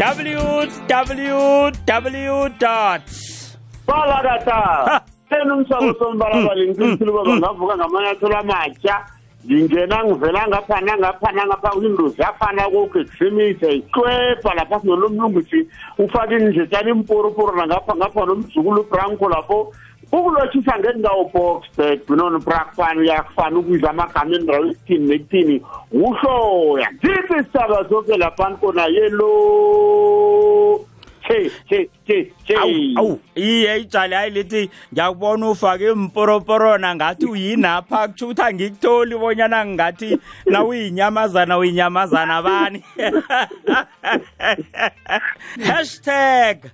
www enumsakosombalabali mm, mm, ntinsuluba mm, bangavuka ngamanyathelo amatsha ndingena ngivela ngaphana ngaphana ngapha into zafana koku extremisa ihlwebha lapha sinolomlungu nje ufake indletshana imporoporo nangapha ngapha nomzukulu ubranko lapho. Ukulotshisa ngendawo boxburg binon brakfan uyakufana ukubiza amagama endawo esithini nekuthini uhloya zithi isitaba zonke laphani kona yelo che che che che awu iye ijali hayi lithi ngiyakubona ufake imporoporona ngathi uyinapha kutsho ukuthi angikutholi bonyana ngathi na uyinyamazana uyinyamazana bani? Hashtag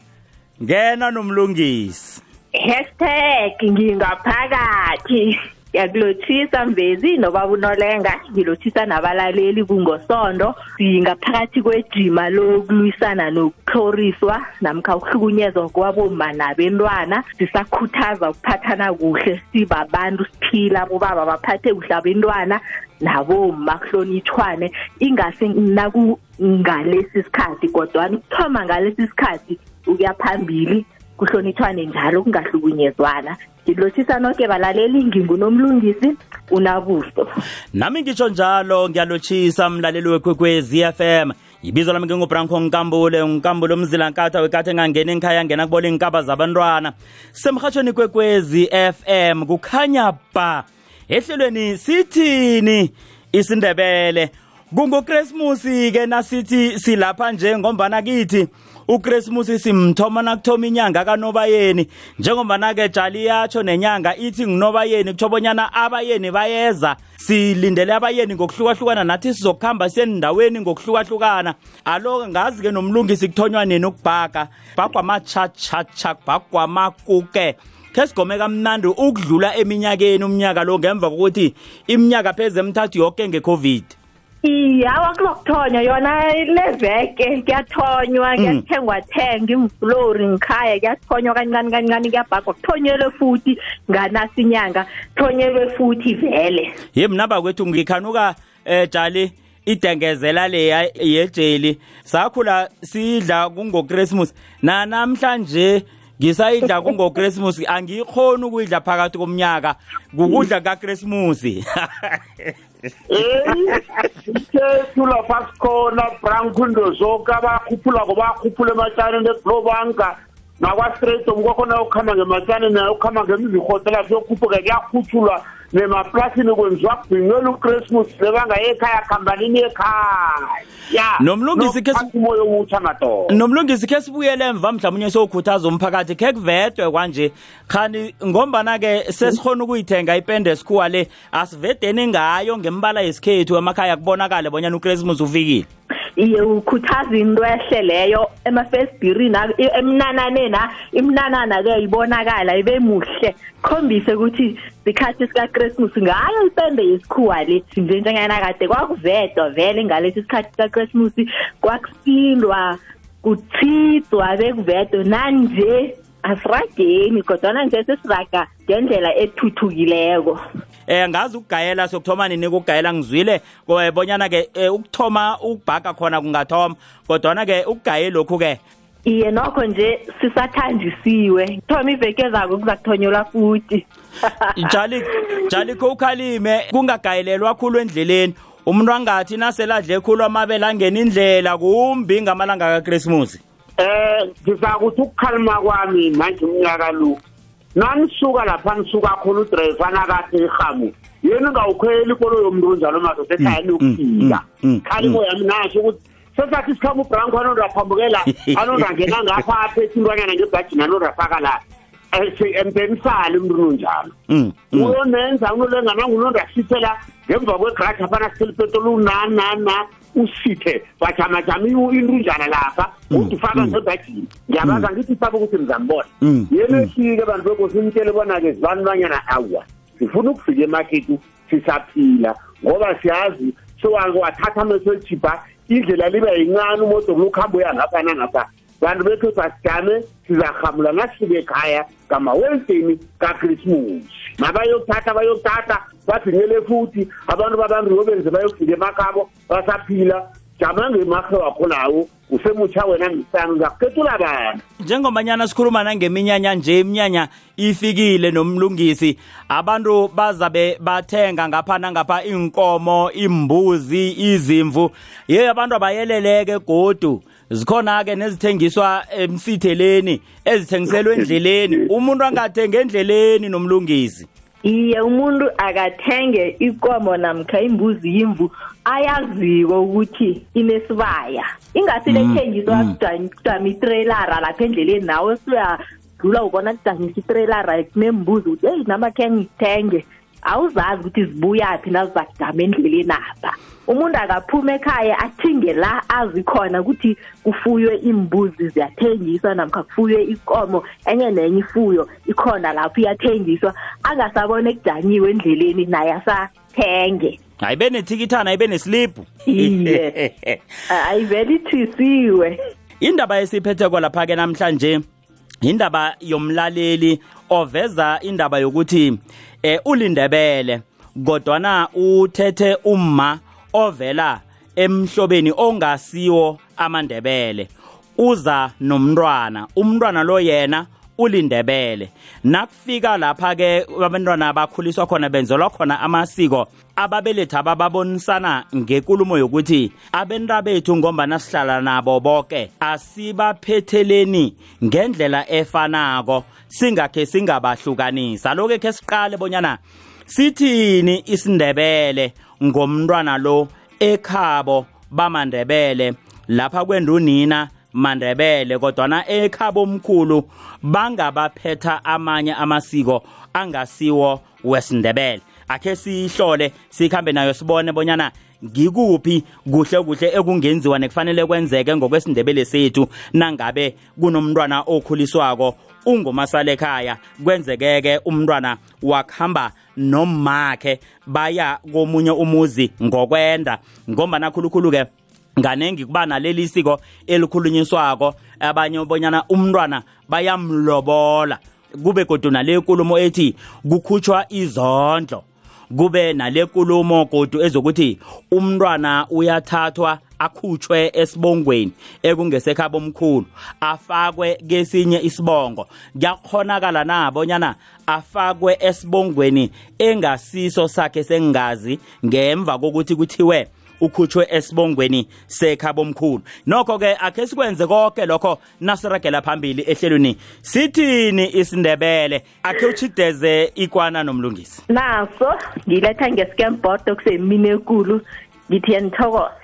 ngena nomlungisi. Hashtag ngingaphakathi. Ngiyakulothisa mvezi nobaba unolenga. Ngilothisa nabalaleli kungosondo singaphakathi kwejima lokulwisana nokuhloriswa namkha ukuhlukunyezwa kwaboma nabentwana. Sisakhuthaza ukuphathana kuhle sibabantu siphila bobaba baphathe kuhle abentwana naboma kuhlonitshwane ingase naku ngalesi sikhathi kodwana ukuthoma ngalesi sikhathi ukuya phambili kuhlonitshwane njalo kungahlukunyezwana. Ngilothisa nonke balaleli ngingunomlungisi unabuso. Nami ngitsho njalo ngiyalotshisa mlaleli wekwekwezi FM ibizo lami ngingubranco nkambule nkambule umzilankatha wekatha engangeni ngikhaya ngena kubola iinkaba zabantwana. Semhatshweni kwekwezi FM kukhanya ba ehlelweni sithini isindebele? Kungukrismusi-ke nasithi silapha nje ngombana kithi ukrismusi simthoma nakuthoma inyanga kanobayeni. Njengombana-ke jali yatsho nenyanga ithi ngunobayeni kutsho bonyana abayeni bayeza. Silindele abayeni ngokuhlukahlukana nathi sizokuhamba siyendaweni ngokuhlukahlukana. Alo ngazi-ke nomlungisi kuthonywa nini ukubhaga. Bhagwamatshatshatsha bhagwamakuke khe sigome kamnandi ukudlula eminyakeni umnyaka lo ngemva kokuthi iminyaka pheze emthathu yoke nge-covid. Iye awa kuzokuthonywa yona leveke kuyathonywa kuyathengwa thenga imflori ngikhaya kuyathonywa kancane kancane kuyabhagwa kuthonyelwe futhi nganasi inyanga thonyelwe futhi vele. Ye mna bakwethu ngikhanuka um jali idengezela leya yejeli. Sakhula sidla kungokrismus nanamhlanje ngisayidla kungokrismus angiyikhoni ukuyidla phakathi komnyaka kukudla kakrismusi eyi ithethu lapha sikhona branco indozoka bakhuphulako bakhuphula ematshaneni ekulobanka nakwastratom kwakhona ukuhamba ngematshaneni nayo ukuhamba ngemzihote lapho yokhuphuka kuyakhutshulwa nemaplasini kwenziwa kubhinyelwa ukrismus lebangayekhaya khambanini ekhaya. Nomlungisi khe si- umoya omutsha madoda nomlungisi khe sibuyele emva mhlawumunye sokhuthaza umphakathi khe kuvedwe kwanje. Khani ngombana-ke sesikhona ukuyithenga ipende esikhuwa le asivedeni ngayo ngembala yesikhethu emakhaya kubonakale bonyana ukrismus ufikile. Iye ukhuthaza into ehle leyo emafesibhirini emnananeni imnanana-ke ibonakala ibe muhle. Khombise ukuthi sikhathi sikakrismus ngayo ipende yesikhuwa le. Nje njengana kade kwakuvedwa vele ngalesi sikhathi sikakrismus kwakusindwa kuthidwa bekuvedwe nanje asirageni kodwana nje sesiraga ngendlela ethuthukileko. Eh ngazi ukugayela sokuthoma nini ukugayela? Ngizwile. Ko- eh, bonyana-ke eh, ukuthoma ukubhaga khona kungathoma. Kodwana-ke ukugaye lokhu-ke. Iye nokho nje sisathanjisiwe thoma iveke zako kuzakuthonyelwa futhi. Jali jali kho ukhalime. Kungagayelelwa khulu endleleni. Umuntu angathi naseladle khulu amabele angena indlela kumbi ngamalanga kakrismusi eh ngizakuthi ukukhalima kwami manje umnyaka lo nanisuka lapha nisuka khona udrevana kade ihamu yena ungawukhwela ikolo yomntu onjalo madoda mm, ekhaya mm, niyokufika. Mm, khalimo yami nasho ukuthi sesathi sikhama ubranko anonda aphambukela anonda angena ngapha aphethe intwanyana ngebhajini anonda afaka la embenisale umntu onjalo uyonenza unolwenganangunonda asithela ngemva kwegradi aphana sithelipetolunanana usithe wajamajama intunjana lapha. Udufaka ngebhajini ngiyabaza ngithi sabe ukuthi ngizambona Mm, yena efike bantu bekosi imtshele bona-ke zibanibanyana awa. Sifuna ukufika emaketu sisaphila ngoba siyazi sewathatha amesechipha indlela libe yincane umoto kulokhambo uyangapha nangapha. Bantu bethu sasidame sizahamula nasifike ekhaya ngamaweldeni kakrismus mabayokuthatha bayokuthatha babhinyele futhi. Abantu babantu yobenze bayokufika emakhabo basaphila. Jama ngemahe wakho nawo usemutsha wena ngisana ngizakuketula abantu. Njengobanyana sikhuluma nangeminyanya nje iminyanya ifikile nomlungisi. Abantu bazabe bathenga ngapha nangapha inkomo imbuzi izimvu. Ye abantu abayeleleke godu. Zikhona-ke nezithengiswa emsitheleni ezithengiselwe endleleni. Umuntu angathengi endleleni nomlungisi? Iye umuntu akathenge ikomo namkha imbuzi yimvu ayaziko ukuthi inesibaya. Ingasi lethengiswa kujama itrailara lapha endleleni nawe suyadlula ubona kujanyisa itrailara kunembuzi ukuthi eyi namakhe ngithenge awuzazi ukuthi zibuyaphi nazizakujama endleleni apha. Umuntu akaphuma ekhaya athinge la azi khona ukuthi kufuywe imbuzi ziyathengiswa namkha kufuywe ikomo enye nenye ifuyo ikhona lapho iyathengiswa angasabona ekujanyiwe endleleni naye asathenge. Ayibe nethikithana ayibe nesilibhu iye. Ayivele ithisiwe indaba esiphetheko lapha-ke namhlanje indaba yomlaleli oveza indaba yokuthi eh ulindebele kodwana uthethe umma ovela emhlobeni ongasiwo amandebele. Uza nomntwana umntwana lo yena ulindebele. Nakufika lapha ke abantwana bakhuliswa khona benzelwa khona amasiko ababelethi abababonisana ngekulumo yokuthi abenta bethu ngombana sihlala nabo bonke asibaphetheleni ngendlela efanako singakhe singabahlukanisa. Loke khe siqale bonyana sithini isindebele ngomntwana lo ekhabo bamandebele lapha kwendunina mandebele kodwana ekhabo omkhulu bangabaphetha amanye amasiko angasiwo wesindebele. Akhe sihlole sikhambe nayo sibone bonyana ngikuphi kuhle kuhle ekungenziwa nekufanele kwenzeke ngokwesindebele sethu. Nangabe kunomntwana okhuliswako ungumasalekhaya kwenzekeke umntwana wakuhamba nomakhe baya komunye umuzi ngokwenda. Ngombana khulukhulu-ke nganengi kuba naleli siko elikhulunyiswako abanye bonyana umntwana bayamlobola. Kube kodwa nale nkulumo ethi kukhutshwa izondlo. Kube nale nkulumo godu ezokuthi umntwana uyathathwa akhutshwe esibongweni ekungesekhabo omkhulu afakwe kesinye isibongo. Kuyakhonakala na bonyana afakwe esibongweni engasiso sakhe sengazi ngemva kokuthi kuthiwe ukhutshwe esibongweni sekhabo omkhulu nokho-ke akhe sikwenze konke lokho nasiragela phambili ehlelweni. Sithini isindebele? Akhe uchideze ikwana nomlungisi. Naso ngiletha ngeskembodo kusemini ekulu. Ngithi yanithokoza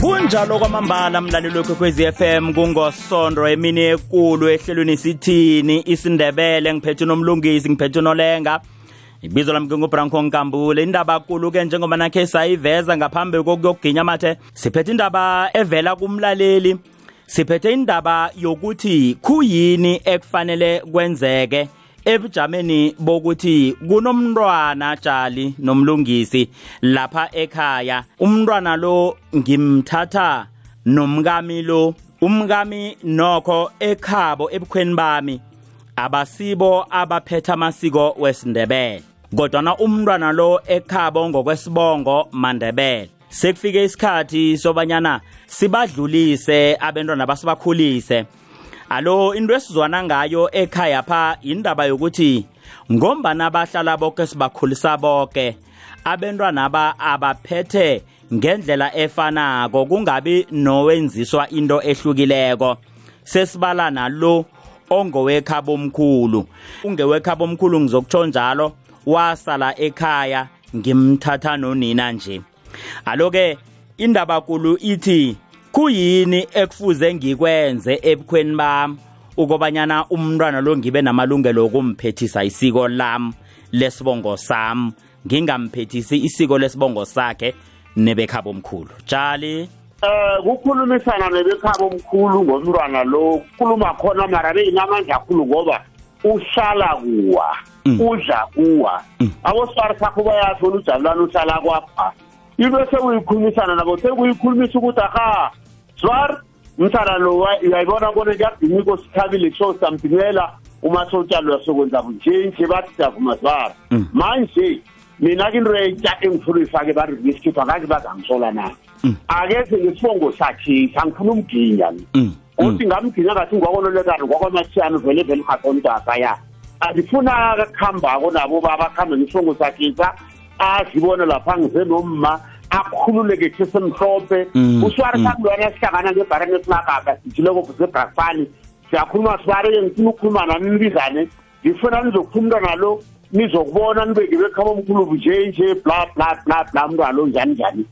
kunjalo kwamambala mlaleli wekwekwezi FM kungosondo emini ekulu ehlelweni sithini isindebele ngiphethe nomlungisi ngiphethe nolenga. Ibizo lami ngingubranko nkambule. Indaba kulu-ke njengoba nakhe sayiveza ngaphambi kokuyokuginya mathe siphethe indaba evela kumlaleli. Siphethe indaba yokuthi khuyini ekufanele kwenzeke. Ebujameni bokuthi kunomntwana tshali nomlungisi lapha ekhaya. Umntwana lo ngimthatha nomkami lo. Umkami nokho ekhabo ebukhweni bami. Abasibo abaphetha amasiko wesindebele. Kodwana umntwana lo ekhabo ngokwesibongo mandebele. Sekufike isikhathi sobanyana sibadlulise abantwana basibakhulise. Alo into esizwana ngayo ekhaya pha indaba yokuthi ngombana bahlala bonke sibakhulisa bonke abantwana aba abaphethe ngendlela efanako kungabi nowenziswa into ehlukileko. Sesibala nalo ongowekhabo omkhulu ungewekhabo omkhulu ngizokutsho njalo wasala ekhaya ngimthatha nonina nje. Alo-ke indaba kulu ithi kuyini ekufuze ngikwenze ebukhweni bami? Ukobanyana umntwana lo ngibe namalungelo okumphethisa isiko lami lesibongo sami. Ngingamphethisi isiko lesibongo sakhe nebekhabo omkhulu. Tshali eh kukhulumisana nebekhaba omkhulu ngomntwana lo. Kukhuluma khona mara beyinamandla kakhulu ngoba uhlala kuwa udla kuwa. Abosifari sakho bayasho ujabulani uhlala kwapha. Into sekuyikhulumisana nabo sekuyikhulumisa ukuthi aha swar mthana lo uyayibona kona kuyadiniko sithabile so samdingela uma sotshalwa sokwenza nje bathi siyavuma sibaba Mm. manje mina ke into entsha engifuna uyifake bariskipha ngathi bazangisola na Mm. akeze ngesibongo sakhe angifuna umginya mina Mm, mm. uthi ngamginya ngathi ngwakonolekani ngwakwamasiyana vele vele ngasontaka ya andifuna kuhambako nabo babakhambe ngesibongo sakhisa azibone lapha ngize nomma akhululeke kusesemhlophe mm, usiwarisakudwana mm. khuluma ngebharani esilagabha sijile kobuzebrakfani siyakhuluma sibareke ngifuna ukukhuluma nami nibizane. Ngifuna nizokhupha umntwana lo nizokubona nibeke bekhaba omkhulu nje nje bla bla bla bla umntwana lo njani njani.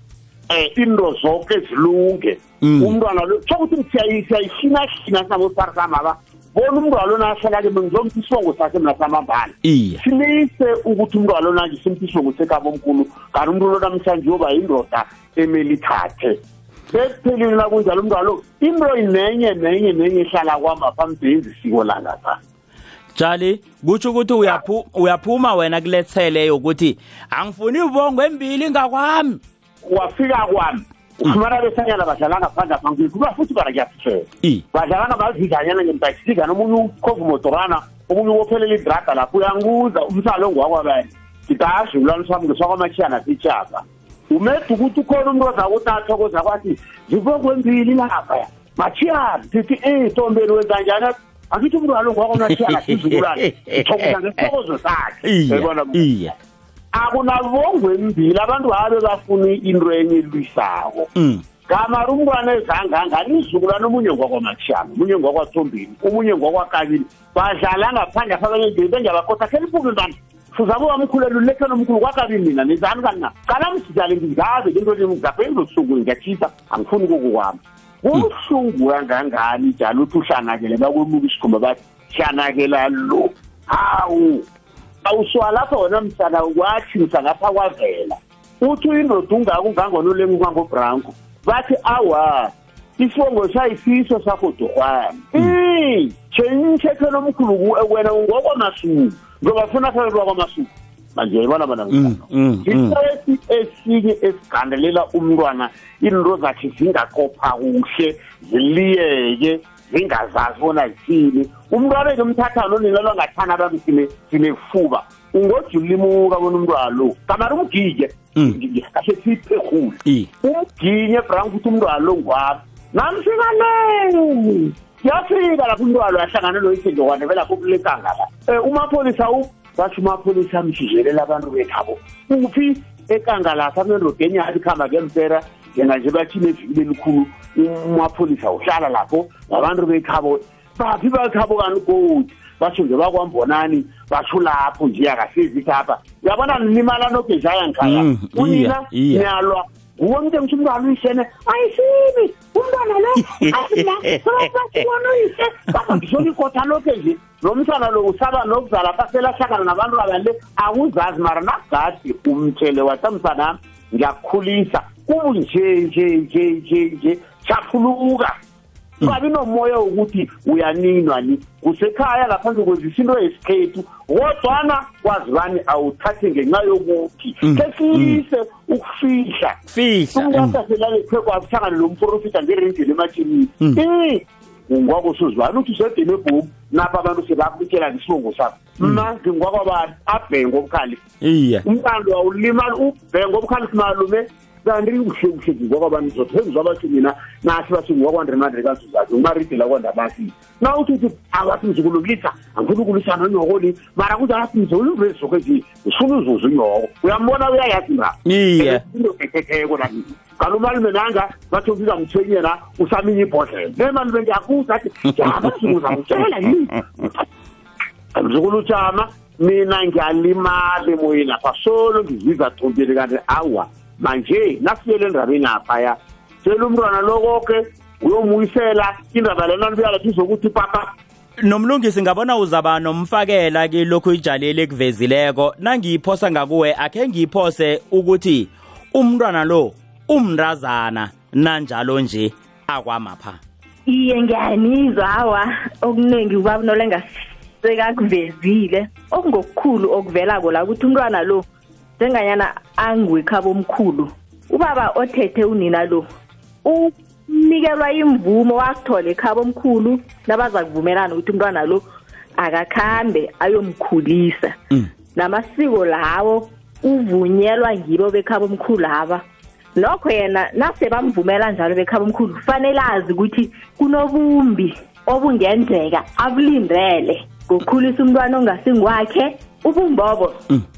Eh into zonke zilunge. Mm. Umntwana lo tsho ukuthi siyayihlinahlina sabo farsama ba bona umntwana lo nahlala-ke mengizomthi isibongo sakhe mina samambala. Silise ukuthi umntwana lona nje simthiswe ngusekabo omkhulu kanti umuntu lo namhlanje uyoba yindoda emele ithathe sekuphelile nakunjalo umntwana lo into nenye nenye nenye ihlala kwamba phambenzi isiko langapha Jali kutsho ukuthi uyaphu uyaphuma wena kulethele ukuthi angifuni ibongo embili ngakwami. Wafika kwami. Ufumana besanyana badlala ngaphandle apha ngikhuluma futhi bara kuyafisela i badlala ngabazidlanyana ngembhayisikika nomunye ukhovu motorana omunye ukophelela idrada lapho uyanguza umsalo ngwakwabani ngidashulwana sami ngiswakwamashiyana sitshaba. Umeda ukuthi ukhona umuntu ozakuthi athokoza kwathi zivokwembili lapha. Machiyana sithi eh tombeni wenzanjani angithi umuntu walo ngwakwamashiyana sizukulwane. Ngithokoza ngesithokozo sakhe. Iye Yabona? Iye akunabongwe embili abantu babe bafuna into enye elwisako. Mm. Gamari umntwana ezanganga lizukulwana omunye ngwakwamatshana omunye ngwakwathombeni omunye ngwakwakabili badlala ngaphandle afabanye benjabakhosa khe libuke mntwana fuzabe wamkhulela ulekhela omkhulu kwakabili mina nizani kanina qala msijale ngizabe into ngizaphe ngizosuku ngiyatshisa angifuni ukukukwami kubuhlungu kangangani njalo uthi uhlanakele bakwemuka isikhumba bathi hlanakela lo. Hawu! Awuswa lapha wona msana wathi msangapha kwavela uthi uyindoda ungaka ungangonolengu kwangobranko bathi awa isibongo sayisiso sakho dorhwana i tshentshethe nomkhulu wena ungokwamasuku ngobafuna phakathi kwakwamasuku manje yibona bana Mm, mm, mm. isesi esinye esigandelela umntwana into zakhe zingaqopha kuhle ziliyeke. Zingazazi bona zithini. Umntwana enomthatha nonina lwangathana abantu sine sinefuba ungojulimuka bona umntwana lo. Kamari umgike Mm. kahle siyiphehule i. Umginye brank ukuthi umntwana lo ngwami namfika le siyafika lapho umntwana yahlangana noyisendowane velapho kulekanga la. Um umapholisa u bathi umapholisa amjijelela abantu bekhabo uphi ekanga lapha amenrodeni yathi kuhamba ngempera yena nje bathini evikile elikhulu umapholisa uhlala lapho ngabantu bekhabo baphi bekhabo kani godi basho nje bakwambonani basho lapho nje akahlezi khapha uyabona nilimala nogejaya ngikhaya? Mm, unina iya, iya. niyalwa. Nguwe umuntu engithi umntwana uyishene ayisibi umntwana lo asibona uyise ikotha lokhe nje lo mntwana lo usaba nokuzala baselahlangana nabantu abale akuzazi mara nagadi umtshele wasamsanami ngiyakukhulisa kubunje nje nje nje nje chaphuluka ungabi nomoya wokuthi uyaninwa ni. Kusekhaya ngaphandle kwezisa into yesikhethu kodwana kwazibani awuthathi ngenxa yokuthi Mm, kesiyise ukufihla. Fihla. Mm. umuntu aselale kwakuhlangane lo mprofita ngerendini ematshinini Mm. i ngwakusuzibani uthi usedini ebhomu napha abantu sebakutshela ngesibongo sakho mna ngingwakwabani? Abhenge obukhali. Iye umqando awulimali ubhenge obukhali simalume. Kanti kuhle kuhle ngingwakwabani zothengiswa abathi mina nasi bathi ngwakwandremandre kasuzakhe umaridela kwandabasi na uthi uthi abathi ngizokulungisa angifuni ukulwisana nonyokoli mara kuthi athi ngizoluntu ezizokho ezi ufuna uzuza unyoko. Uyambona uyayazi mra iye into ekhetheko na kanti umalume nanga bathi ufika mthwenyena usaminye ibhodlela nemalume ndiyakuza athi jama sizakutshela yini? Mzukulu utshama mina ngiyalimala emoyeni apha solo ngiziza thombeni kanti awa manje nasiyele endabeni aphaya tshela umntwana lokoke uyomuyisela indaba lena nibuyala thizokuthi papa nomlungisi ngabona uzaba nomfakela kilokhu ijaleli ekuvezileko. Nangiyiphosa ngakuwe akhe ngiyiphose ukuthi umntwana lo umndazana nanjalo nje akwamapha. Iye ngiyanizwa awa. Okuningi ubaba nolenga sekakuvezile okungokukhulu okuvelako la ukuthi umntwana lo njenganyana angiwekhabo omkhulu ubaba othethe unina lo unikelwa imvumo wakuthola ekhabo omkhulu nabaza kuvumelana ukuthi umntwana lo akakhambe ayomkhulisa Mm. namasiko lawo uvunyelwa ngibo bekhaba omkhulu laba lokho yena nase bamvumela njalo bekhaba omkhulu kufanele azi ukuthi kunobumbi obungenzeka abulindele ngokukhulisa umntwana ongasingwakhe ubumbobo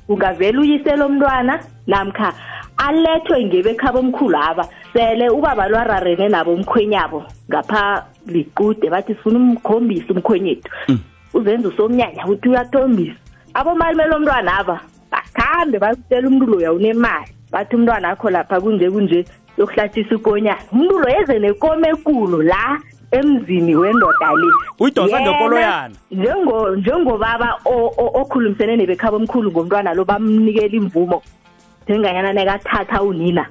ungavela uyisela umntwana namkha alethwe ngebekhaba omkhulu aba. Sele ubaba lwararene nabo umkhwenyabo ngapha liqude bathi sifuna umkhombisa umkhwenyethu. Uzenza usomnyanya ukuthi uyathombisa. Abomalume lomntwana aba bakhambe bakutshela umuntu loya unemali. Bathi umntwana akho lapha kunje kunje yokuhlatshisa ikonyana. Umuntu lo yeze nekomo ekulu la emzini wendoda le. Uyidonsa Yena, ngekoloyana. njengo njengobaba okhulumisene nebekhaba omkhulu ngomntwana lo bamnikela imvumo. Njenganyana nekathatha unina.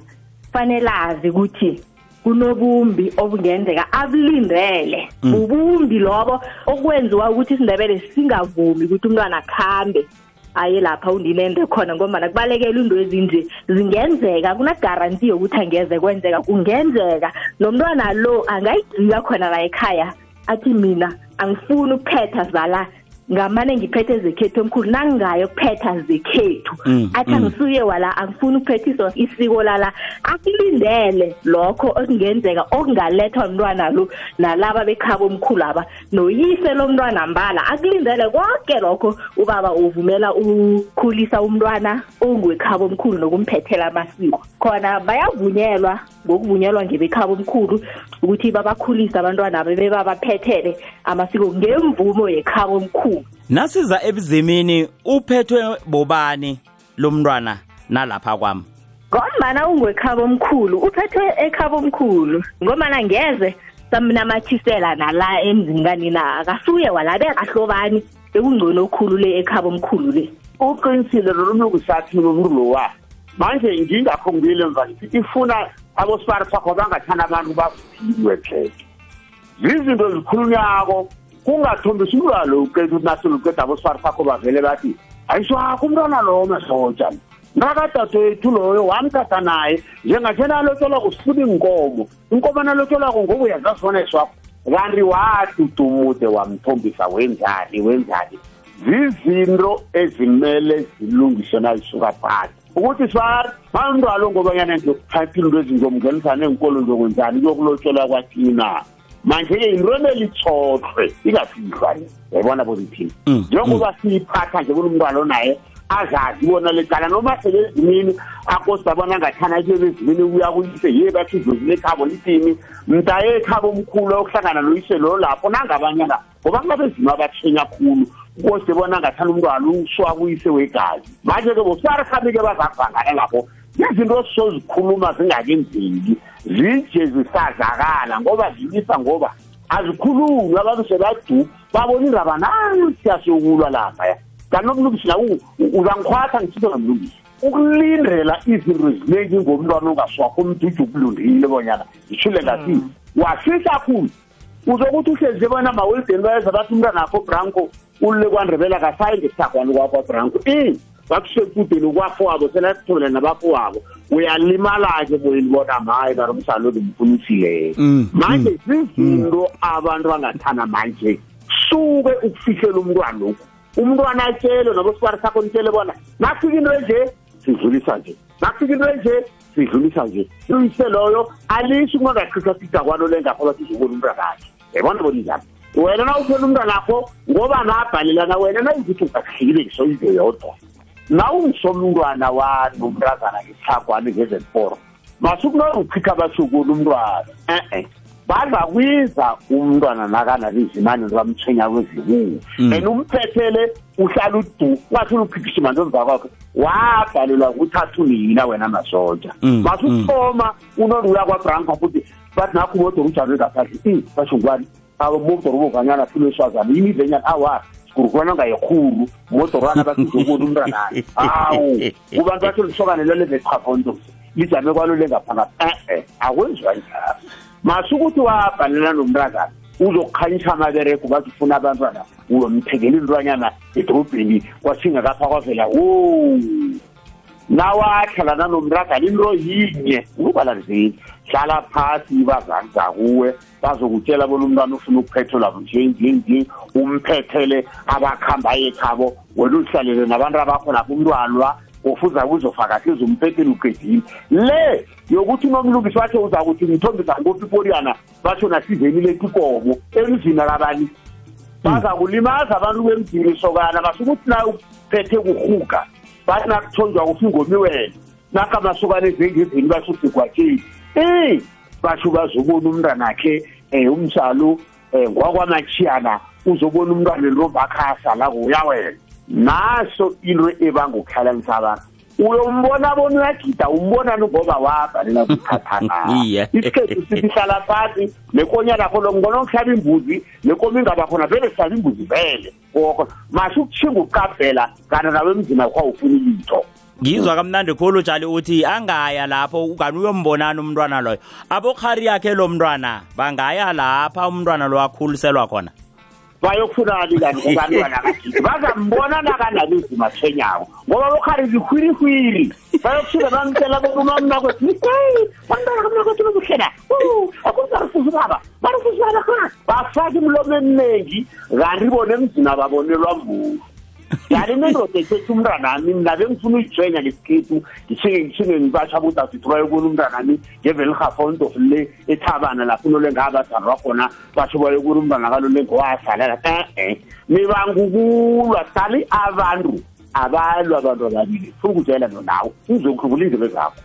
Fanele azi ukuthi kunobumbi obungenzeka abulindele bubumbi lobo okwenziwa ukuthi isindebele singavumi ukuthi umntwana akhambe. Aye lapha unina ende khona ngoba kubalekela into ezinje zingenzeka kunagaranti yokuthi angeze kwenzeka kungenzeka. Nomntwana lo angayigcika khona la ekhaya athi mina angifuni ukuphetha zala ngamane ngiphethe zekhethu omkhulu nangingayo ukuphetha zekhethu Mm, athi mm. angisuye wala angifuni ukuphethiswa isiko lala. Akulindele lokho okungenzeka okungalethwa mntwana lo nalaba bekhaba omkhulu aba. Noyise lomntwana mbala akulindele konke lokho ubaba uvumela ukukhulisa umntwana ongwekhaba omkhulu nokumphethela amasiko. Khona bayavunyelwa ngokuvunyelwa ngebekhaba omkhulu ukuthi babakhulise abantwana babe babaphethele amasiko ngemvumo yekhaba omkhulu. Nasiza ebuzimini uphethwe bobani lo mntwana nalapha kwami? Ngombana ungwekhaba omkhulu uphethwe ekhaba omkhulu. Ngombana ngeze samnamathisela nala emzini kanina akasuye walabeka hlobani bekungcono okhulu le ekhaba omkhulu le. Uqinisile lolumlukusathi lomuntu lowa manje ngingakho ngibile mva ngithi ifuna abosipari sakho bangathanda abantu baphilwe pheke zizinto zikhulunyako kungathombisi umntwana lo uqeda ukuthi nasele uqeda abosipari sakho bavele bathi ayiswakho umntwana lowo masoja nakadadewethu loyo wamthatha naye njengathena alotsholwako sifuna inkomo inkomo nalotsholwako ngoku uyazazibona iswakho kanti wadudumude wamthombisa wenzani wenzani? Zizinto ezimele zilungiswe nazisuka phakathi ukuthi sifari mamntwalo ngobanyana ngiyokuphatha into ezingomngenisa neenkolo zokwenzani kuyokulotshelwa kwathina. Manje-ke yinto emele itshothwe ingafihlwa yayibona bodithini Mm, njengoba siyiphatha nje kunomntwana onaye azazi bona lecala noma selezimini akosi abona ngathana kuyebe ezimini kuya kuyise ye bathi idlozile ekhabo lithini? Mntaye ekhabo omkhulu okuhlangana noyise lo lapho nangabanyana ngoba kunabezima abathenya khulu. Kosi bona ngathana umntwana uswa kuyise wegazi. Manje-ke bosarikhabi-ke bazakuvangana lapho izinto sizozikhuluma zingakenzeki zije zisazakala ngoba zilisa ngoba azikhulunywa abantu sebadu babona indaba nansiya siyokulwa lapha ya. Kanti nomlungisi nawo uzangikhwatha ngithiso nomlungisi ukulindela izinto eziningi ngomntwana ongaswakho umdudu ukulundile bonyana ngishule ngathi wasisa khulu. Uzokuthi uhlezi bona mawelideni bayeza bathi umntwana akho branco ulule kwandrebela kasayi ngesithagwani kwakho branco i bakusekudeni kwafo wabo selasithobela nabafo wabo uyalimala-ke boyilibona maye bari umsaloli mfunisile Mm, manje zizinto abantu bangathana manje. Suke ukufihlela umntwana lokhu. Umntwana atshele nabosibari sakho nitshele bona nakufika into enje? Sidlulisa nje. Nakufika into enje? Sidlulisa nje. Uyise loyo alisi kungangaqhithaqhitha kwalo lengapho bathi uzobona umntanakhe yabona bona njani wena na uphela umntanakho ngoba nabhalelana wena nayikuthi ungakuhlekile ngisoyize yodwa. Na ungisomntwana wanomntazana ngesithagwane ngezemporo masukunouchitha basukula umntwana e-e bazakwiza umntwana nakanalizimane bamthenya kwezibuku Mm. and umphethele uhlala udu ngathi uluphikishima ntomva kwakhe wabhalelwa ukuthatha unina wena masoja Mm, masukuthoma unoluya kwabranka futhi bathi nakho umodoro ujame ngaphandle i basho ngubani? abomodoro bovanyana filo eswazana imidlenyana awa kurukwana nga yekhulu modorwana basizokoni umntanani awu kubantu batho lisokanelo levechafonto lijame kwalo lengaphakathi e-e akwenziwa e njalo masukuthi wabhalela nomntazana uzokukhanyisa amabereko bazifuna abantwana uyomthekela intwanyana edrobheni kwasingakapha kwavela wo nawahlala nanomragana into yinye ukubalanzeli hlala phasi bazali zakuwe bazokutshela bona umntwana ufuna ukuphethelwa njenjenje umphethele abakuhambayo ekhabo wena uzihlalele nabantu abakho napho umntwana ofuza kuzofaka hlezi umphethele uqedile. Le yokuthi nomlungisi watsho uzakuthi ngithombisa ngopi iporiyana batsho nasizeni letikomo emzini kabani baza kulimaza abantu bemzini sokana basuke uthi na uphethe kurhuga. Bathi nakuthonjwa kufi ngomi wena nakamasokana ezengezini basho uthi gwatsheni Eh basho bazobona umntwanakhe eh umsalo eh ngwakwamachiyana uzobona umntwana lovakhasa la uyawena naso into ebangukhalanisa abantu uyombona bona uyagida umbona ngoba wabhalela kuthathana Iye. isikhethu sithi hlala phasi nekonyana yakho lo ngibona ukuhlaba imbuzi nekomo ingaba khona vele sihlaba imbuzi vele. Oko masho ukuthinga uqabhela kanti nawe emzini akho awufuni litho. Ngizwa kamnandi khulu tshali uthi angaya lapho ukani uyombonana umntwana loyo. Abokhari yakhe lo mntwana bangaya lapha umntwana lo akhuliselwa khona bayokufunani kani kubantwana kathixo bazambona nakanalizi mathenyawo ngoba bokhari zihwirihwiri bayokusuke bamtshela bomamnakwethu heyi bantwana kamnakwethu bobuhlena akuzarufuza ubaba barufuza ubaba ha bafake imlomo eminingi kanti bone emzina babonelwa mbuzi yani nendoda ethethe umntwanami mna bengifuna uyijwenya lesikhethu ngishike ngishike ngibasha ukuthi asithi bayobona umntwanami ngevelirhafontof le ethabana lapho unole ngabazalwa khona basho bayobona umntwana kalole ngowahlalela e-e nibangukulwa sali abantu abalwa abantu ababili funa ukutshela nonawe uzokhulula indlebe zakho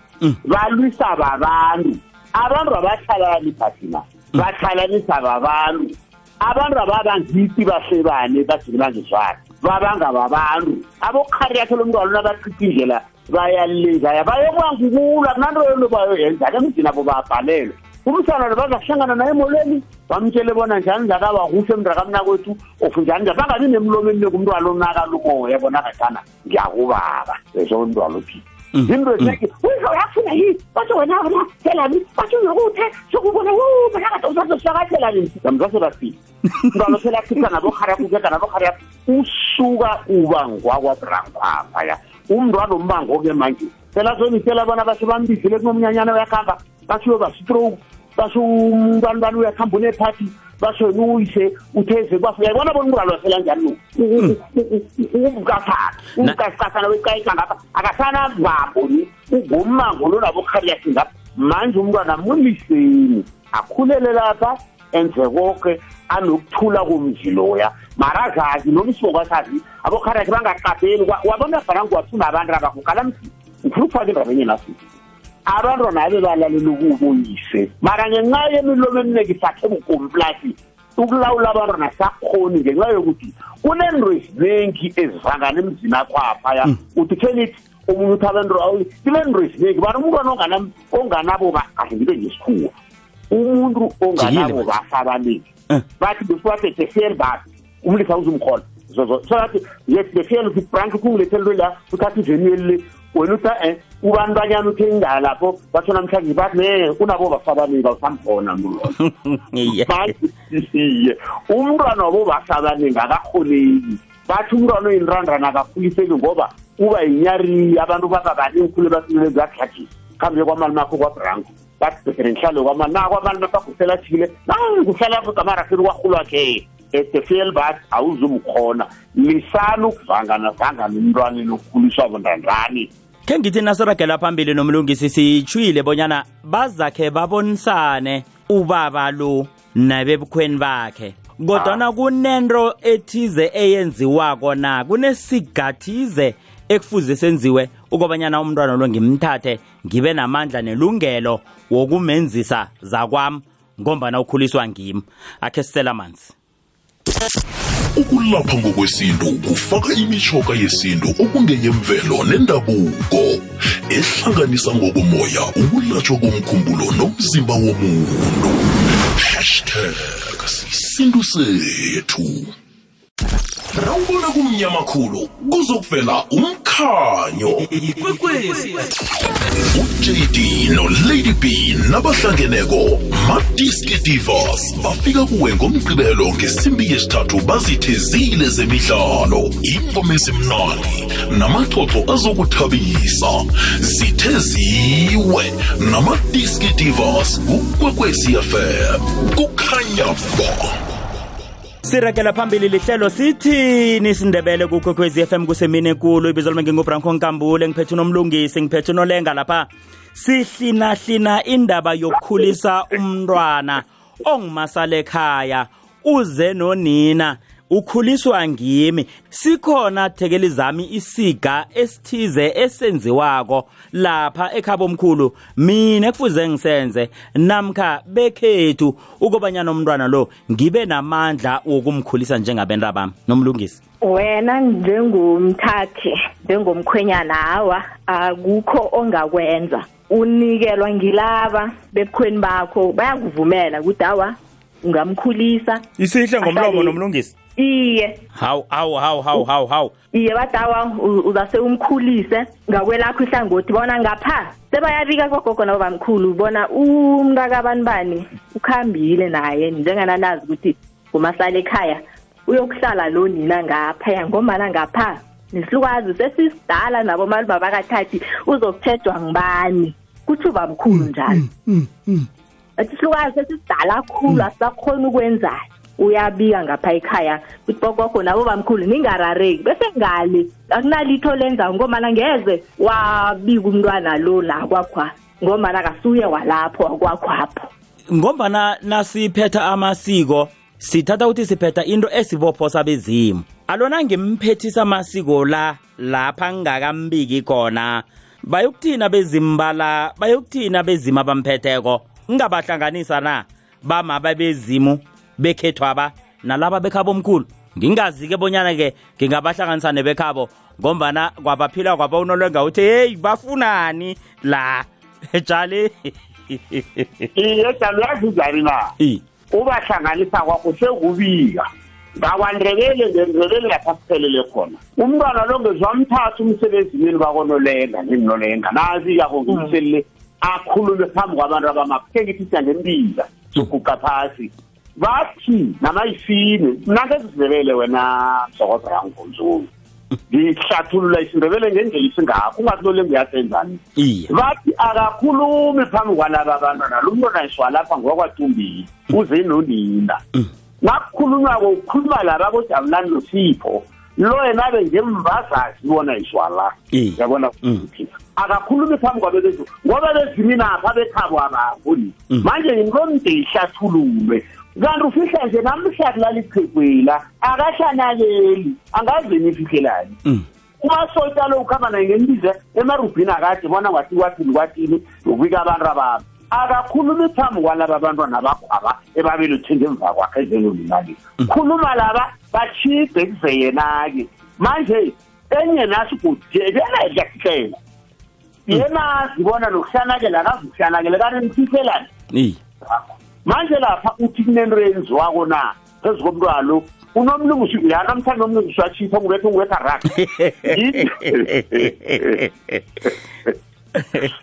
balwisa babantu abantu abahlalani phasina bahlanganisa babantu. Abantu ababangithi bahlebane bajikilangizwana babangababantu. Abokhari yakhe lo mntwana lona indlela bayalezaya bayokwangukula kunanto yonto bayoyenza. Ke emzini abo babhalelwe. Umsana lo bazakuhlangana naye emolweni bamtshele bona njani njani kuhle mntakamnakwethu of njani njani? Bangabi nemlomo emineke umntwana onaka lumoya bona kathana ngiyakubaba. Ezo umntwana yimroteki uyizawuya kufuna yini? Batsho wena wena phela nini batsho uyokuthe sokubona umanakade usazosakahlela nini basho yena uyise utheze kwafa uyayibona bona umntwana phela njani umkasana umkasikasana wekayika ngapha. Akasana baboni ungummango lonabokhari yakhe ngapha manje umntwana muliseni. Akhulele lapha enze konke anokuthula komzi loya. Mara azazi noma isibokwasazi abokhari yakhe bangaqabheli wabona bhana ngiwathuna abantu abakukala mzini ngifuna ukufaka endabenye nasithi abantwana abe balalela ukubuyise. Mara ngenxa yemilomo eminingi sakhe bukomplasi ukulawula abantwana sakhoni ngenxa yokuthi kunento eziningi ezivangana emzini akho aphaya. Uthi khenithi omunye uthi abantu kunento eziningi bani umntwana onganabo kahle ngibe ngesikhuwa umuntu onganabo bafa abaningi bathi besibathethe fiyeli bathi umlisa uzumkhola zozo so bathi yes befiyeli uthi brank kungilethele la uthatha iveniyeli le wena uthi e ubantwanyana uthe indawo lapho batsho namhlanje bathi ne unabo bafa abaningi awusamkhona mntu iye umntwana wabo bafa abaningi akakhoneki bathi umntwana oyinrandana akakhuliseki ngoba uba yinyari abantu baba baningi khulu basimele zakuhlajisa khambe kwamali makho kwabranko bathi bhedere ngihlale kwamali na kwamali makagusela thile nanguhlala kamarafeni kwarhulwakhe etefel bathi awuzumkhona. Lisani ukuvangana vangana umntwaneni okukhuliswa bondandani khe ngithi nasiragela phambili nomlungisi sitshwile bonyana bazakhe babonisane ubaba lo nabebukhweni bakhe. Kodwana kunento ethize eyenziwako na? Kunesigathize ekufuze senziwe ukobanyana umntwana lo ngimthathe ngibe namandla nelungelo wokumenzisa zakwami ngombana ukhuliswa ngimi. Akhe sisela amanzi. Ukulapha ngokwesintu kufaka imishoka yesintu okungeyemvelo nendabuko ehlanganisa ngokomoya ukulatshwa komkhumbulo nomzimba womuntu. Hashtag sisintu sethu. Rawubona kumnyama khulu kuzokuvela umkha umkhanyo uJD noLady B nabahlangeneko Madiski Divas bafika kuwe ngomgqibelo ngesimbi yesithathu bazithezile zemidlalo. Ingoma ezimnandi namaxoxo azokuthabisa. Zitheziwe namadiski divas ukwekwezi FM kukhanya ba. Sirakela phambili lihlelo sithini sindebele kukwekwezi FM kusemini ekulu ibizo lami ngingubranko nkambule ngiphethe unomlungisi ngiphethe unolenga lapha. Sihlinahlina indaba yokukhulisa umntwana ongumasala ekhaya uze nonina. Ukhuliswa ngimi. Sikhona thekeli zami isiga esithize esenziwako lapha ekhaba omkhulu mina ekufuze ngisenze namkha bekhethu ukobanyana umntwana lo ngibe namandla wokumkhulisa njengabenta bami nomlungisi. Wena njengomthathi njengomkhwenyana hawa akukho ongakwenza. Unikelwa ngilaba bebukhweni bakho bayakuvumela ukuthi hawa ungamkhulisa. Isihle ngomlomo nomlungisi. Iye. Hawu hawu hawu hawu hawu hawu iye badawa u- uzase umkhulise ngakwelakho ihlangothi bona ngapha sebayabika kogogo nabo bamkhulu bona umntakabantu bani ukhambile naye njengananazi ukuthi ngumasala ekhaya uyokuhlala lo nina ngaphaya ngombana ngapha nesilukazi sesisidala nabo mali babakathathi uzokutshejwa ngibani kutsho bamkhulu njalo athi isilukazi sesisidala khulu asisakhona ukwenzani uyabika ngapha ekhaya ukuthi bogogo nabo bamkhulu ningarareki. Bese ngale akunalitho lenza ngomana ngeze wabika umntwana lo la kwakhwa ngomana kasuye walapho akwakhwapho. Ngombana nasiphetha amasiko sithatha ukuthi siphetha into esibopho sabezimu alona ngimphethisa amasiko la lapha ngingakambiki khona bayokuthina bezimu bala bayokuthina bezimu abamphetheko ngingabahlanganisa na bama babezimu bekhethwaba nalaba bekhabo omkhulu. Ngingazi-ke bonyana-ke ngingabahlanganisa nebekhabo ngombana kwabaphila kwaba unolwenga uthi heyi bafunani la jali iye jalo yazi njani na? I. ubahlanganisa kwakho sekubika. Ngakwandebele ngendebele lapha siphelele khona. Umntwana lo ngezwamthatha umsebenzimini bakonolenga ngimnolenga nazi-yako ngimselile akhulume phambi kwabantu abamapheke ithi siyangembila soguqa phasi. Bathi namayifini nanke sizebele wena msokoza yangonzulu ngihlathulula isindebele ngendlela isingakho ungathi lole ngiyasenzani iye. Bathi akakhulumi phambi kwalaba abantwana lo mntwana iswa lapha ngowakwadumbili uze nonina. Nakukhulunywako ukhuluma laba abojabulani nosipho. Lo yena abe ngembazazi bona iswa la. Iye. yabona Mm. ukuthi akakhulumi phambi kwabebezu ngoba beziminapha bekhabo ababoni manje ngimlomde ihlathululwe. Kanti ufihla nje namhla kulala iqhegwela. Akahlanakeli angaze nifihlelani Mm. umasota lo ukhamba naye ngembiza emarubhini akade bona kwathi kwathini kwathini ubika abantu ababo akakhulumi phambi kwalaba abantwana bakhwaba ebabelethwe ngemva kwakhe ezenolunali khuluma laba bachide kuze yena-ke. Manje enye nasi kuthi yena kuyakutshela yena zibona nokuhlanakela akazi ukuhlanakela kanti nifihlelani iye manje lapha uthi kunento yenziwako na? Phezu komntwana lo unomlungusi yanamhlanje nomlungusi watshipha ngubethe ngubetha raka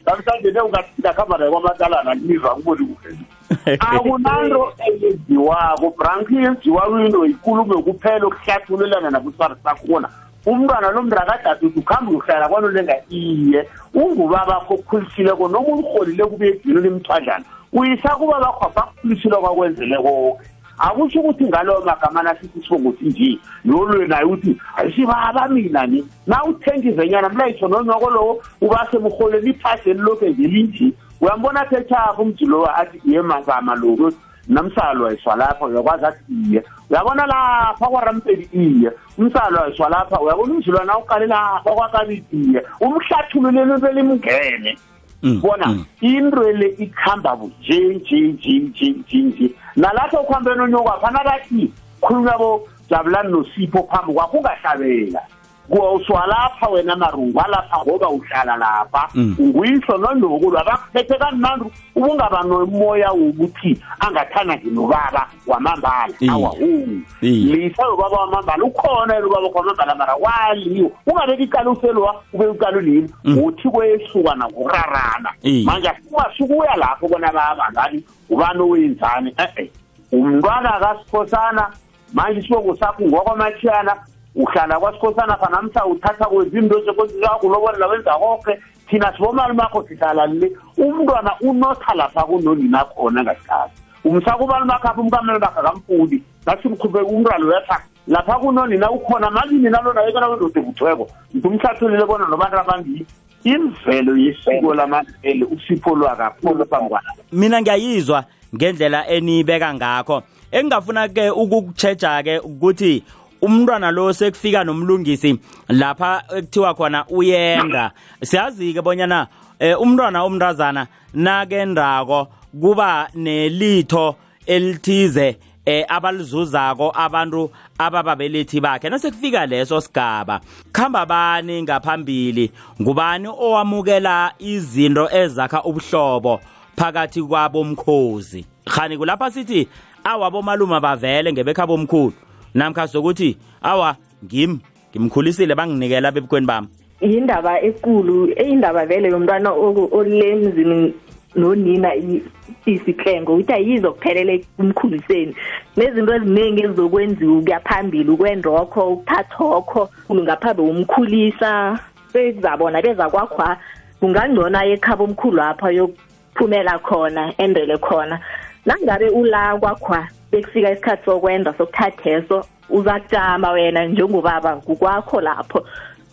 namhlanje ne ungakhamba naye kwamatalana niva ngiboni kuhle. Akunanto eyenziwako branki yenziwa into ikulume kuphela ukuhlathulelana nakusari sakhona. Umntwana lo mntakadade uthi ukuhambe uhlala kwanolenga iye. Ungubabakho okukhulisileko noma ulirholile kube egcino limthwadlana uyisa kuba bakho bakukhulisile kwakwenzele konke akusho ukuthi ngalowo magama nasithi sibongothi nje lolwe naye uthi ayisibaba mina ni. Na uthenga izenyana mlayitho nonyoko lowo ubasemrholeni iphasi elilokhu ngelinje uyambona thethapha umji lowo athi iye magama lo namsalo wayiswa lapha uyakwazi athi iye. Uyabona lapha kwarampeli iye. Umsalo wayiswa lapha uyabona umzilwana uqale lapha kwakabiti iye. Umhlathululelo belimngene Mm, bona mm. into le ikhamba nje nje nje nje nje nje nalapho ukuhambeni onyokwa phana bathi khulunywa bo jabulani nosipho phambi kwakho ungahlabela uswalapha wena marungu alapha ngoba uhlala lapha. Mm. nguyihlo nonduku lwabakuphethe kamnandi. Ubungaba nomoya wokuthi angathanda nje nobaba wamambala. Iye. awawu Iye. lisa ubaba wamambala ukhona yena ubaba kwamambala mara waliwo ungabeki ikalo uselwa ube ikalo lini uthi kwehluka nakurarana Iye. manje ungasukuya lapho bona babangani ubani owenzani? E-e. Umntwana kasikhosana manje isibongo sakho ngokwamatshiyana uhlala kwasikhosana fanamhla uthatha kwenza into sekozizakulobolela wenza konke thina sibomali makho sihlala le. Umntwana unotha lapha kunonina khona ngasikhathi. Umsaka ubali makho apho umkamela bakhe akamfuni. Nasimkhuphe umntwana uyatha lapha kunonina ukhona malini nalona yekona wendoda evuthweko ngimhlathulile bona nobantu abambili imvelo yesiko lamandele usipho lwakapholo phambi kwala mina ngiyayizwa ngendlela enibeka ngakho. Engingafuna ke ukukutshetsha ke ukuthi umntwana lo sekufika nomlungisi lapha ekuthiwa khona uyenda. Siyazi ke bonyana eh, umntwana omntazana nakendako kuba nelitho elithize eh abalizuzako abantu abababelethi bakhe. Nasekufika leso sigaba khamba bani ngaphambili? Ngubani owamukela izinto ezakha ubuhlobo phakathi kwabomkhozi? Khani kulapha sithi awa bomaluma bavele ngebekhabo omkhulu namkha sokuthi awa ngim ngimkhulisile banginikela bebukweni bami. Yindaba ekulu eyindaba vele yomntwana oku- ole emzini nonina i- isiklengo ukuthi ayizo kuphelela kumkhuliseni nezinto eziningi ezizokwenziwa ukuya phambili ukwendokho ukuthathokho ngaphambi umkhulisa bezabona beza kwakhwa kungangcono ekhaba omkhulu apha yokuphumela khona endele khona. Nangabe ula kwakhwa bekufika isikhathi sokwenza sokuthatheso uza kujama wena njengobaba kukwakho lapho.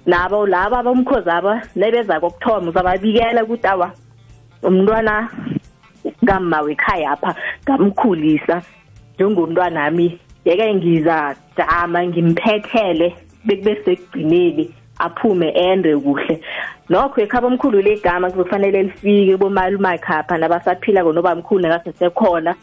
Nabo laba bomkhozi aba nebeza kokuthoma uzababikela ukuthi awa umntwana kamma wekhaya apha ngamkhulisa njengomntwana ami yeke ngiza jama ngimphethele bekube sekugcineni aphume ende kuhle. Nokho ekhaba omkhulu legama kuzofanele lifike bomalumakhe apha nabasaphila konobamkhulu nekasesekhona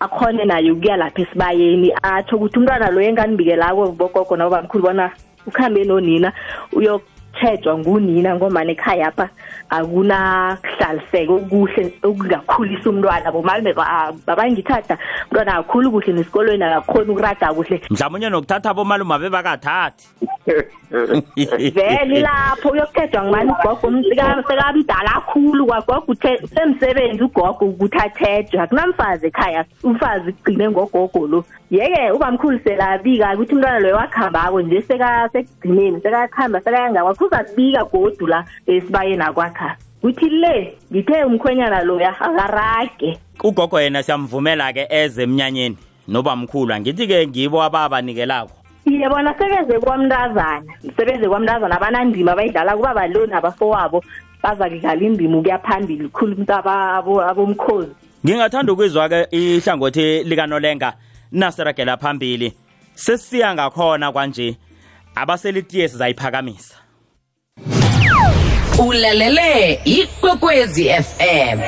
akhone naye ukuya lapha esibayeni atsho ukuthi umntwana lo enganibikelako bogogo nabobamkhulu bona ukuhambe nonina uyokutshejwa ngunina ngomane ekhaya apha akunakuhlaliseka okuhle okungakhulisa umntwana. Bomalume babangithatha umntwana akakhulu kuhle nesikolweni akakhoni ukurada kuhle. Mhlawumunye nokuthatha bomaluma bebakathathi vele lapho uyokuthetjwa ngimani ugogo sekamdala kakhulu kwagogo semsebenzi ugogo ukuthi athetjwe akunamfazi ekhaya umfazi kugcine ngogogo lo. Yeke ubamkhulu selabika ukuthi umntwana loyo wakuhambako nje sekugcineni sekakuhamba sekayangakwakho uzakubika godu la esibayeni akwakha. Kuthi le ngithe umkhwenyana loya akarage. Ugogo yena siyamvumela-ke eze emnyanyeni nobamkhulu. Angithi-ke ngibo ababanikelako. Iye bona sebeze kwamntazana sebeze kwamntazana abanandima abayidlala kuba balo nabafowabo baza kudlala indima ukuya phambili khulu abo- abomkhozi. Ngingathanda ukuzwa-ke ihlangothi likanolenga nasiragela phambili. Sesiya ngakhona kwanje abaselitiye sizayiphakamisa ulalele ikwekwezi fm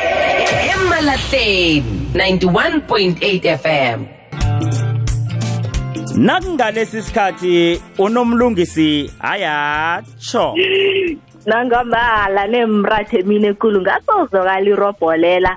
emalahleni 91.8 fm nakungalesi sikhathi unomlungisi ayatsho nangambala nemrathe mina ekulu ngasozokala irobholela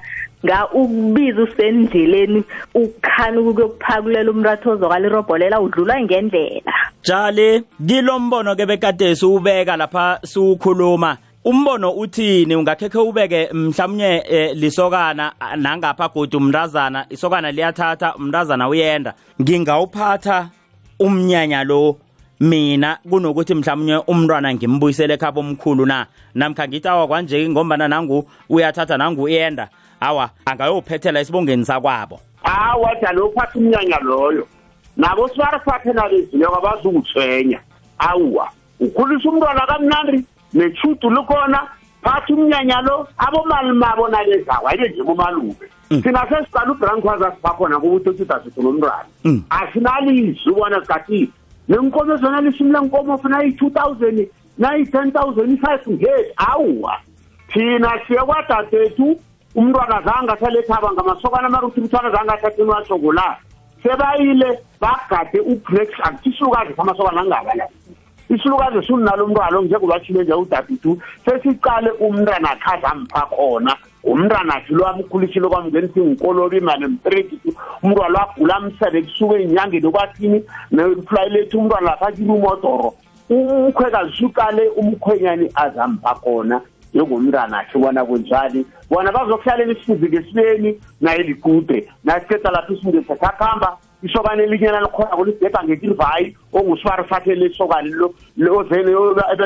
nga ukubiza usendleleni ukukhana ukuyokuphakulela umratho ozokala irobholela udlula ngendlela. Jali kilo mbono ke bekade siwubeka lapha siwukhuluma. Umbono uthini? Ungakhekhe ubeke mhlawumnye eh, lisokana ah, nangapha godi umntazana isokana liyathatha umntazana uyenda. Ngingawuphatha umnyanya lo. Mina kunokuthi mhlawumnye umntwana ngimbuyisele ekhaba omkhulu na? Namkha ngithi awa kwanje ngombana nangu uyathatha nangu uyenda. Awa angayophethela esibongeni sakwabo. Awa jalo uphatha umnyanya loyo. Nabo sibariphathe nabezileko abazukuthwenya awuwa ukhulisa umntwana kamnandi. Neshudu likhona phatha umnyanya lo abomalimabo nakezawo. Ayike nje bomalume. Thina sesiqala ubranquas asibakhona kubuthothuta sithu nomntwana Mm. asinalizwi ubona sikathi nenkomo zona lishumi lenkomo funa iyi-two thousand nayi-ten thousand i-five ngeti awuwa thina siye kwadadethu umntwana zange asalethaba ngamasokana amaruthi umntwana zange athathe niwashokola sebayile bagade ubrex akuthisukazi amasokana angaba la. Isilukazi sunalo umntwana njengobatshile nje udabitu sesiqale umntwana akhe azampha khona. Umntwana akhe lo amkhulishile kwamngeni singikolobi mane mperekisi umntwana wagula amsele kusuke enyangeni kwathini nefulayilethi umntwana lapha akile umodoro umkhwekazi suqale umkhwenyani azampha khona. Njengomntwana akhe bona kunjani? Bona bazokuhlalela isifuzi ngesibeni naye likude nasiqeda lapho isifundo sasakuhamba isokane elinyana likhona kulisibhebha ngekilivayi ongusifarifathele isokane lo ozene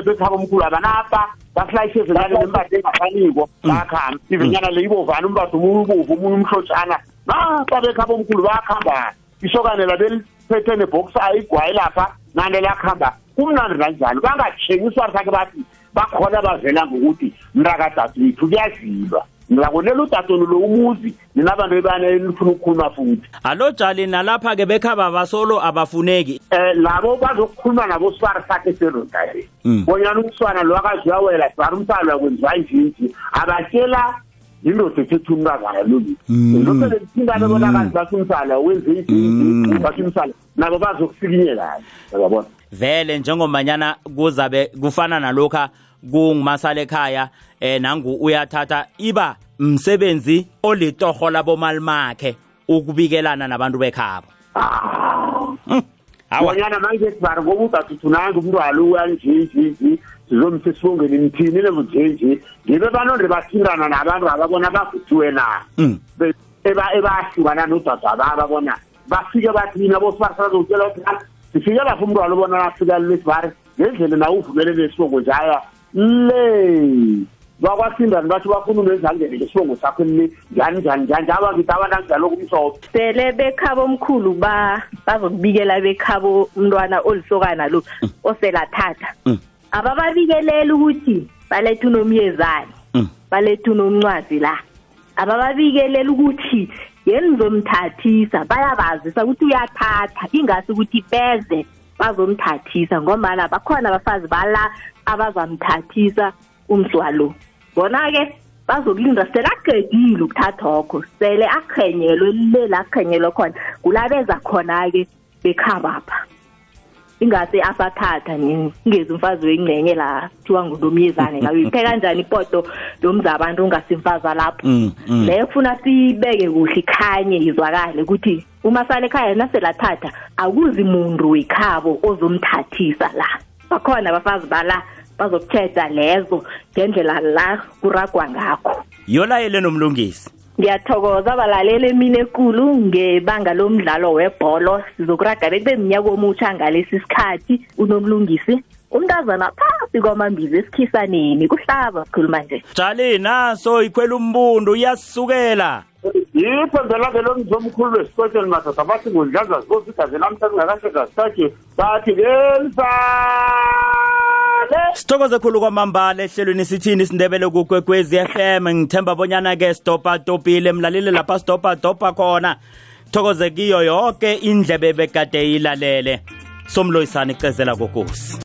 bekhaba omkhulu abanapa basilayishe evenyana lempahla engafaniko. Bayakhamba ivenyana le ibovana umbado omunye ubovu omunye umhlotshana. Naxa bekhaba omkhulu bayakuhamba isokane labeliphethe nebhoksayo igwayi lapha nane lakuhamba kumnandi kanjalo. Bangathengi iswari sakhe bathi bakhona bavela ngokuthi mntakadadewethu kuyazilwa ngizakonela udadonu lo umuzi ninabantu ebane nifuna ukukhuluma futhi. Alo jali nalapha-ke bekhaba basolo abafuneki. Um labo bazokukhuluma nabo sifari sakhe serodare Mm. bonyana umswana lo akazi uyawela sibari umsana wakwenziwa njinji abatshela yindoda ethetha umntazana lolu. Lokele kuthintane bona akazi bathi umsana wenze njinji bathi umsana. Nabo bazokusikinyelana uyabona? Vele njengomanyana kuzabe kufana nalokha kungumasala ekhaya eh nangu uyathatha iba msebenzi olitorho labomali makhe ukubikelana nabantu bekhabo Hmm. awa bonyana manje sibari ngoba udathuthi nange umntwana uyanjinjinji sizomthe sibongeni nithini nebunjenje ngibe banonde bathintana nabantu ababona bavuthiwe na Mm. Be- eba- ebahlukana nodada baba bona bafike bathi mina bosibari sazokutshela ukuthi "Ah, sifike lapho umntwana ubona nafika lesibari ngendlela nawe uvumelele nesibongo njaya le bakwathindani bathi bafuna unezangene ngesibongo sakho le njani njani njani? Njalo ngithi abantu anginjalo kumhlophe sele bekhabo omkhulu ba bazokubikela bekhabo umntwana olisokana lo oselathatha Mm. abababikeleli ukuthi baletha unomyezane Mm. baletha unomncwazi la. Abababikeleli ukuthi yenizomthathisa bayabazisa ukuthi uyathatha ingasi ukuthi beze bazomthathisa ngombana bakhona abafazi bala abazamthathisa umswalo bona-ke bazokulinda sele aqedile ukuthathokho sele akhenyelwe le la akhenyelwe khona kulabeza khona-ke bekhabapha ingase asathatha nini ingezi umfazi wengcenye la kuthiwa ngunomyezane la uyiphe kanjani ipoto yomzabantu ungasimfaza lapho Mm, mm. leyo kufuna siyibeke kuhle ikhanye izwakale ukuthi uma sale ekhaya naselathatha akuzi muntu wekhabo ozomthathisa la. Bakhona abafazi bala bazokutsheda lezo ngendlela la kuragwa ngakho. Yolayele nomlungisi. Ngiyathokoza abalaleli emini ekulu ngebanga lomdlalo webholo. Sizokuraga bekube mnyaka omutsha ngalesi sikhathi unomlungisi. Umntazana phasi kwamambizi esikhisaneni kuhlaba sikhuluma nje. Jali naso ikhwela umbundu uyasukela. Yipho ngelangelo mzomkhulu lesiqotsheni madoda bathi ngondlaza zikosi igazi lamhlanje ngakashega sithathe bathi kelisale sithokoze khulu kwamambala ehlelweni sithini sindebele kukwekwezi FM ngithemba bonyana-ke sidobhadobhile mlalile lapha sidobhadobha khona. Thokoze kiyo yonke indlebe bekade ilalele somloyisana icezela kokosi.